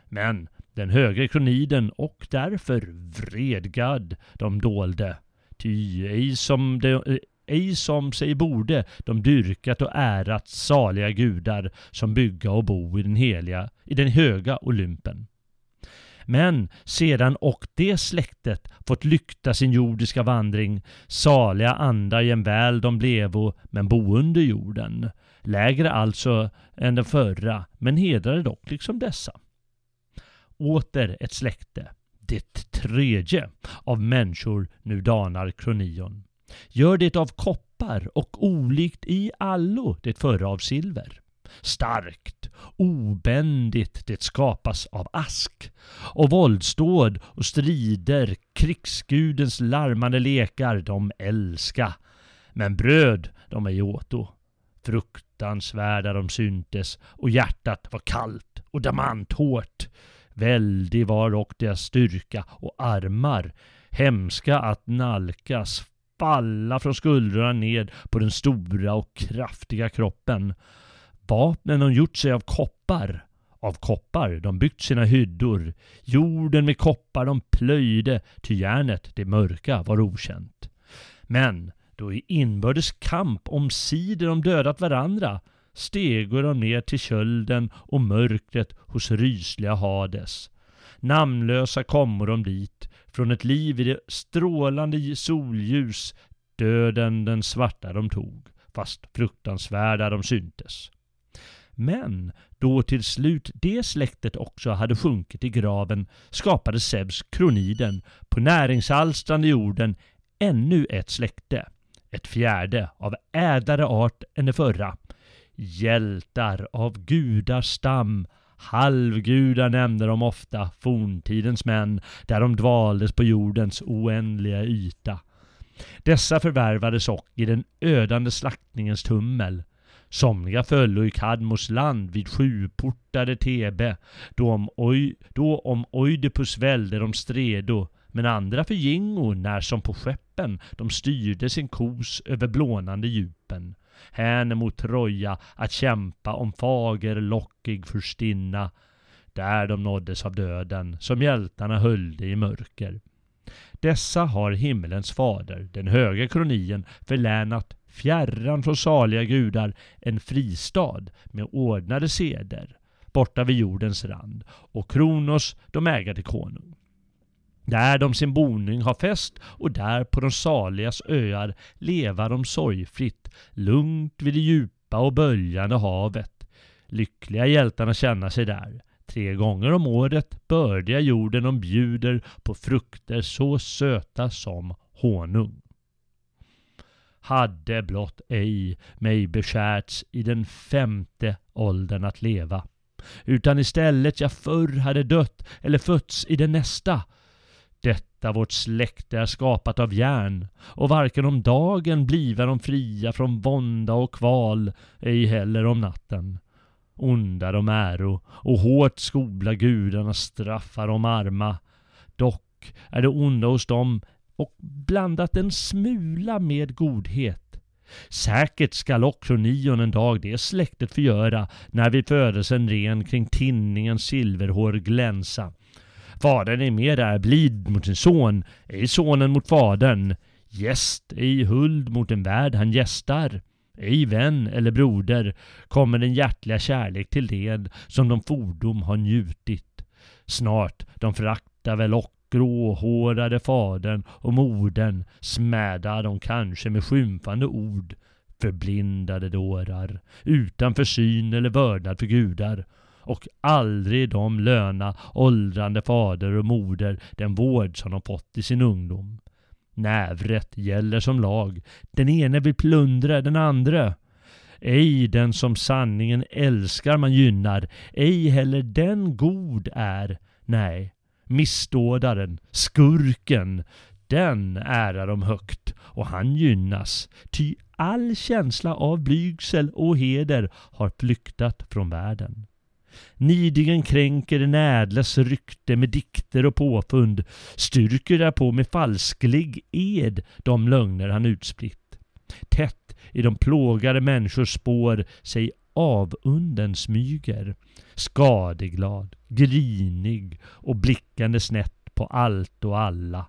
Men den högre kroniden och därför vredgad de dolde, ty ej som, de, ej som sig borde de dyrkat och ärat saliga gudar som bygga och bo i den heliga, i den höga Olympen. Men sedan och det släktet fått lykta sin jordiska vandring, saliga andar jämväl de blevo, men bo under jorden. Lägre alltså än den förra, men hedrade dock liksom dessa. Åter ett släkte, det tredje av människor nu danar kronion. Gör det av koppar och olikt i allo det förra av silver. Starkt, obändigt det skapas av ask. Och våldsdåd och strider, krigsgudens larmande lekar, de älska. Men bröd, de ej åto. Fruktansvärda de syntes och hjärtat var kallt och damanthårt. Väldig var dock deras styrka och armar, hemska att nalkas, falla från skuldrorna ned på den stora och kraftiga kroppen. Vapnen de gjort sig av koppar. Av koppar de byggt sina hyddor. Jorden med koppar de plöjde, ty järnet, det mörka, var okänt. Men då i inbördes kamp om sidor de dödat varandra stego de ner till kölden och mörkret hos rysliga Hades. Namnlösa kommer de dit, från ett liv i det strålande solljus, döden den svarta de tog, fast fruktansvärda de syntes. Men då till slut det släktet också hade sjunkit i graven skapade Zeus kroniden på näringsalstrande jorden ännu ett släkte. Ett fjärde av ädlare art än det förra. Hjältar av gudars stam Halvgudar nämnde de ofta, forntidens män, där de dvaldes på jordens oändliga yta. Dessa förvärvades och i den ödande slaktningens tummel Somliga föllo i Kadmos land vid sjuportade Tebe, då om, oj, då om Oidipus välde de stredo, men andra förgingo när som på skeppen de styrde sin kos över blånande djupen. Hän mot Troja att kämpa om fager lockig furstinna, där de nåddes av döden, som hjältarna höllde i mörker. Dessa har himmelens fader, den höga kronien, förlänat fjärran från saliga gudar, en fristad med ordnade seder. borta vid jordens rand och Kronos de äga till konung. Där de sin boning har fäst och där på de saligas öar leva de sorgfritt, lugnt vid det djupa och böljande havet. Lyckliga hjältarna känna sig där. Tre gånger om året bördiga jorden de bjuder på frukter så söta som honung. Hade blott ej mig beskärts i den femte åldern att leva, utan istället jag förr hade dött eller fötts i den nästa. Detta vårt släkte är skapat av järn, och varken om dagen bliva de fria från vånda och kval, ej heller om natten. Onda de äro, och hårt skola gudarna straffar de arma. Dock är det onda hos dem och blandat en smula med godhet. Säkert skall också nion en dag det släktet förgöra när vid födelsen ren kring tinningens silverhår glänsa. Fadern är mera blid mot sin son, ej sonen mot fadern. Gäst, ej huld mot en värld han gästar. Ej vän eller broder kommer den hjärtliga kärlek till led som de fordom har njutit. Snart de föraktar väl och gråhårade fadern och modern smädar de kanske med skymfande ord. Förblindade dårar, utan försyn eller vördnad för gudar. Och aldrig de löna åldrande fader och moder den vård som de fått i sin ungdom. Nävrätt gäller som lag. Den ene vill plundra den andra. Ej den som sanningen älskar man gynnar, ej heller den god är. Nej, missdådaren, skurken, den ärar de högt och han gynnas. Ty all känsla av blygsel och heder har flyktat från världen. Nidigen kränker en ädles rykte med dikter och påfund, styrker därpå med falsklig ed de lögner han utspritt. Tätt i de plågade människors spår sig avunden smyger, skadeglad, grinig och blickande snett på allt och alla.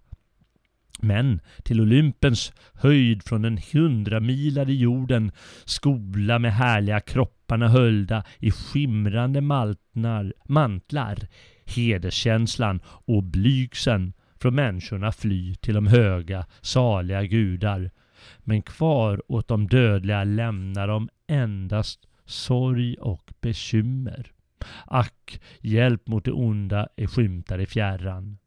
Men till Olympens höjd från den hundramilade jorden skola med härliga kropparna höljda i skimrande maltnar, mantlar hederskänslan och blygseln från människorna fly till de höga, saliga gudar. Men kvar åt de dödliga lämnar de endast sorg och bekymmer. Ack, hjälp mot det onda är skymtar i fjärran.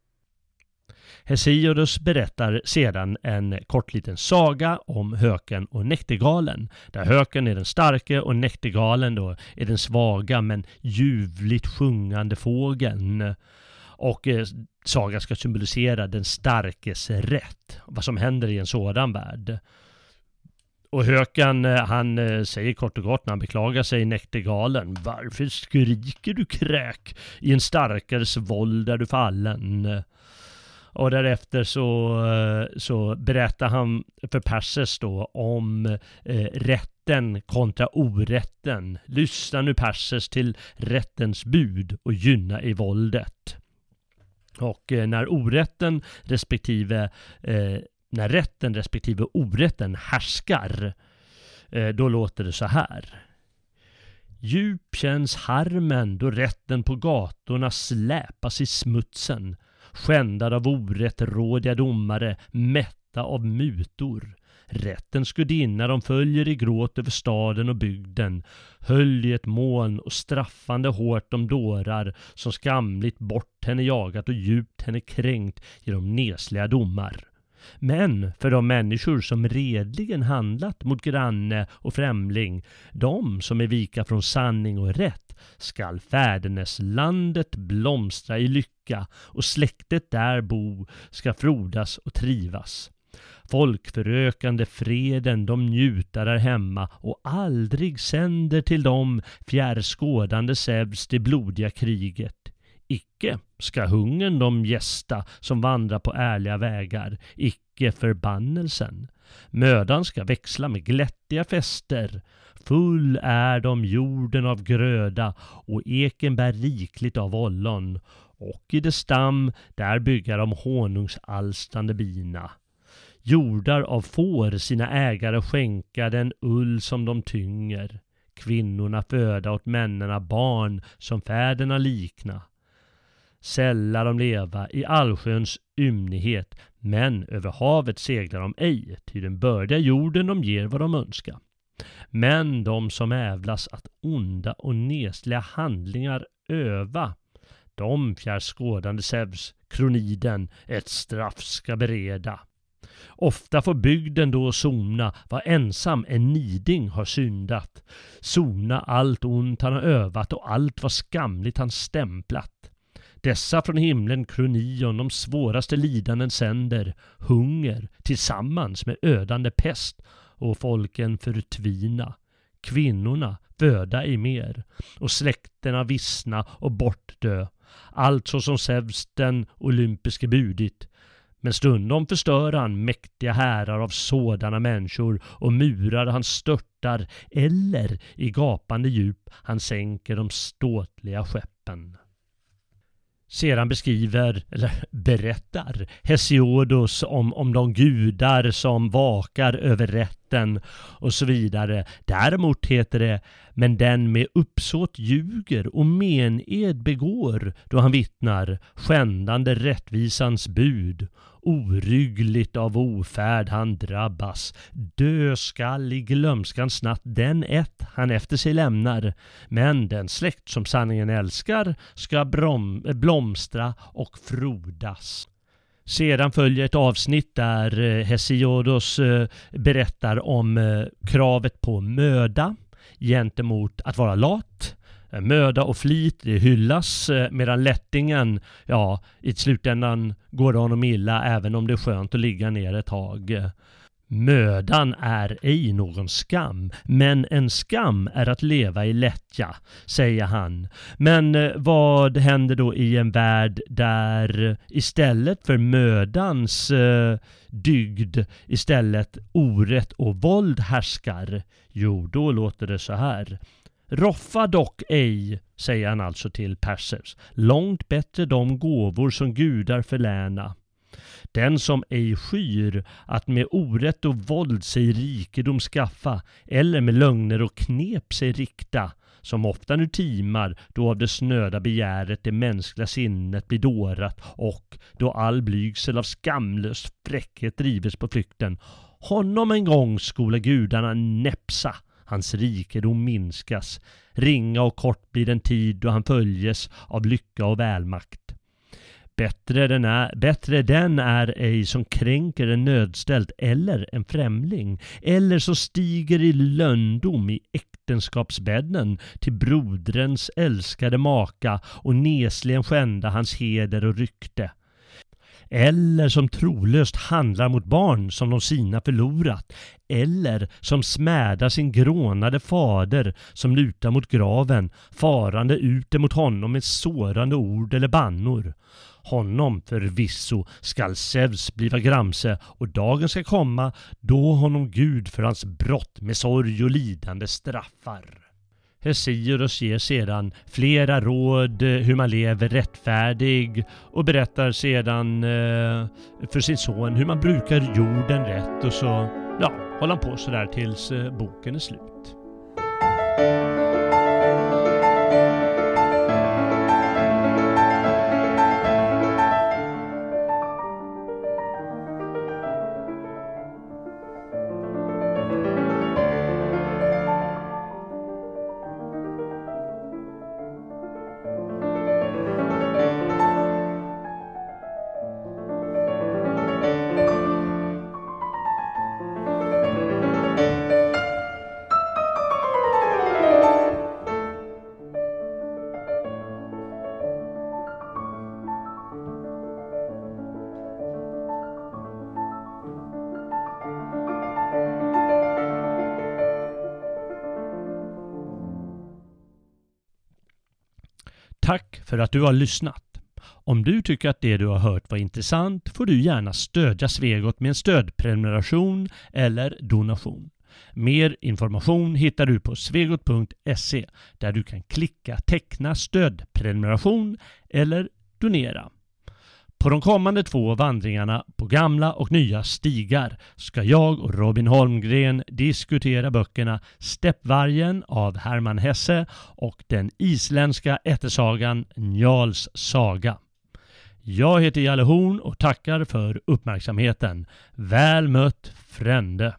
Hesiodus berättar sedan en kort liten saga om höken och näktergalen. Där höken är den starke och näktergalen då är den svaga men ljuvligt sjungande fågeln. Och eh, sagan ska symbolisera den starkes rätt. Vad som händer i en sådan värld. Och Hökan eh, han eh, säger kort och gott när han beklagar sig i Näktergalen. Varför skriker du kräk i en starkares våld där du fallen? Och därefter så, eh, så berättar han för Perses då om eh, rätten kontra orätten. Lyssna nu Perses till rättens bud och gynna i våldet. Och eh, när orätten respektive eh, när rätten respektive orätten härskar, eh, då låter det så här. Djup känns harmen då rätten på gatorna släpas i smutsen, skändad av orättrådiga domare, mätta av mutor. Rättens gudinna de följer i gråt över staden och bygden, höll i ett moln och straffande hårt de dårar som skamligt bort henne jagat och djupt henne kränkt genom nesliga domar. Men för de människor som redligen handlat mot granne och främling, de som är vika från sanning och rätt, skall fäderneslandet blomstra i lycka och släktet där bo ska frodas och trivas. Folkförökande freden de njuta där hemma och aldrig sänder till dem fjärrskådande Zeus det blodiga kriget. Icke ska hungern de gästa som vandrar på ärliga vägar, icke förbannelsen. Mödan ska växla med glättiga fester. Full är de jorden av gröda och eken bär rikligt av ollon. Och i det stam, där bygga de honungsalstrande bina. Jordar av får sina ägare skänka den ull som de tynger. kvinnorna föda åt männena barn som fäderna likna. Sälla de leva i allsköns ymnighet, men över havet seglar de ej, ty den bördiga jorden de ger vad de önska. Men de som ävlas att onda och nesliga handlingar öva, de fjärrskådande Zeus, kroniden, ett straff ska bereda. Ofta får bygden då sona vad ensam en niding har syndat. Sona allt ont han har övat och allt vad skamligt han stämplat. Dessa från himlen kronion de svåraste lidanden sänder, hunger tillsammans med ödande pest och folken förtvina. Kvinnorna föda i mer och släkterna vissna och bortdö. Allt så som Zeus den olympiske budit. Men stundom förstör han mäktiga härar av sådana människor och murar han störtar eller i gapande djup han sänker de ståtliga skeppen. Sedan beskriver, eller berättar, Hesiodos om, om de gudar som vakar över rätten och så vidare. Däremot heter det men den med uppsåt ljuger och mened begår då han vittnar, skändande rättvisans bud. Oryggligt av ofärd han drabbas, dö skall i glömskans natt den ett han efter sig lämnar. Men den släkt som sanningen älskar ska blomstra och frodas. Sedan följer ett avsnitt där eh, Hesiodos eh, berättar om eh, kravet på möda gentemot att vara lat. Eh, möda och flit det hyllas eh, medan lättingen, ja, i slutändan går det honom illa även om det är skönt att ligga ner ett tag. Mödan är ej någon skam, men en skam är att leva i lättja, säger han. Men eh, vad händer då i en värld där istället för mödans eh, dygd istället orätt och våld härskar? Jo, då låter det så här. Roffa dock ej, säger han alltså till Perseus, långt bättre de gåvor som gudar förläna. Den som ej skyr att med orätt och våld sig rikedom skaffa eller med lögner och knep sig rikta, som ofta nu timar då av det snöda begäret det mänskliga sinnet blir dårat och då all blygsel av skamlös fräckhet drives på flykten. Honom en gång skola gudarna näpsa, hans rikedom minskas. Ringa och kort blir den tid då han följes av lycka och välmakt. Bättre den, är, bättre den är ej som kränker en nödställd eller en främling, eller som stiger i löndom i äktenskapsbädden till brodrens älskade maka och nesligen skända hans heder och rykte eller som trolöst handlar mot barn som de sina förlorat, eller som smädar sin grånade fader som lutar mot graven, farande ut emot honom med sårande ord eller bannor. Honom förvisso skall Zeus bliva gramse och dagen ska komma då honom Gud för hans brott med sorg och lidande straffar. Hesiodus ger sedan flera råd eh, hur man lever rättfärdig och berättar sedan eh, för sin son hur man brukar jorden rätt och så ja, håller han på sådär tills eh, boken är slut. För att du har lyssnat. Om du tycker att det du har hört var intressant får du gärna stödja Svegot med en stödprenumeration eller donation. Mer information hittar du på svegot.se där du kan klicka teckna stödprenumeration eller donera. På de kommande två vandringarna på gamla och nya stigar ska jag och Robin Holmgren diskutera böckerna Steppvargen av Herman Hesse och den isländska ättesagan Njals saga. Jag heter Jalle Horn och tackar för uppmärksamheten. Väl mött Frände!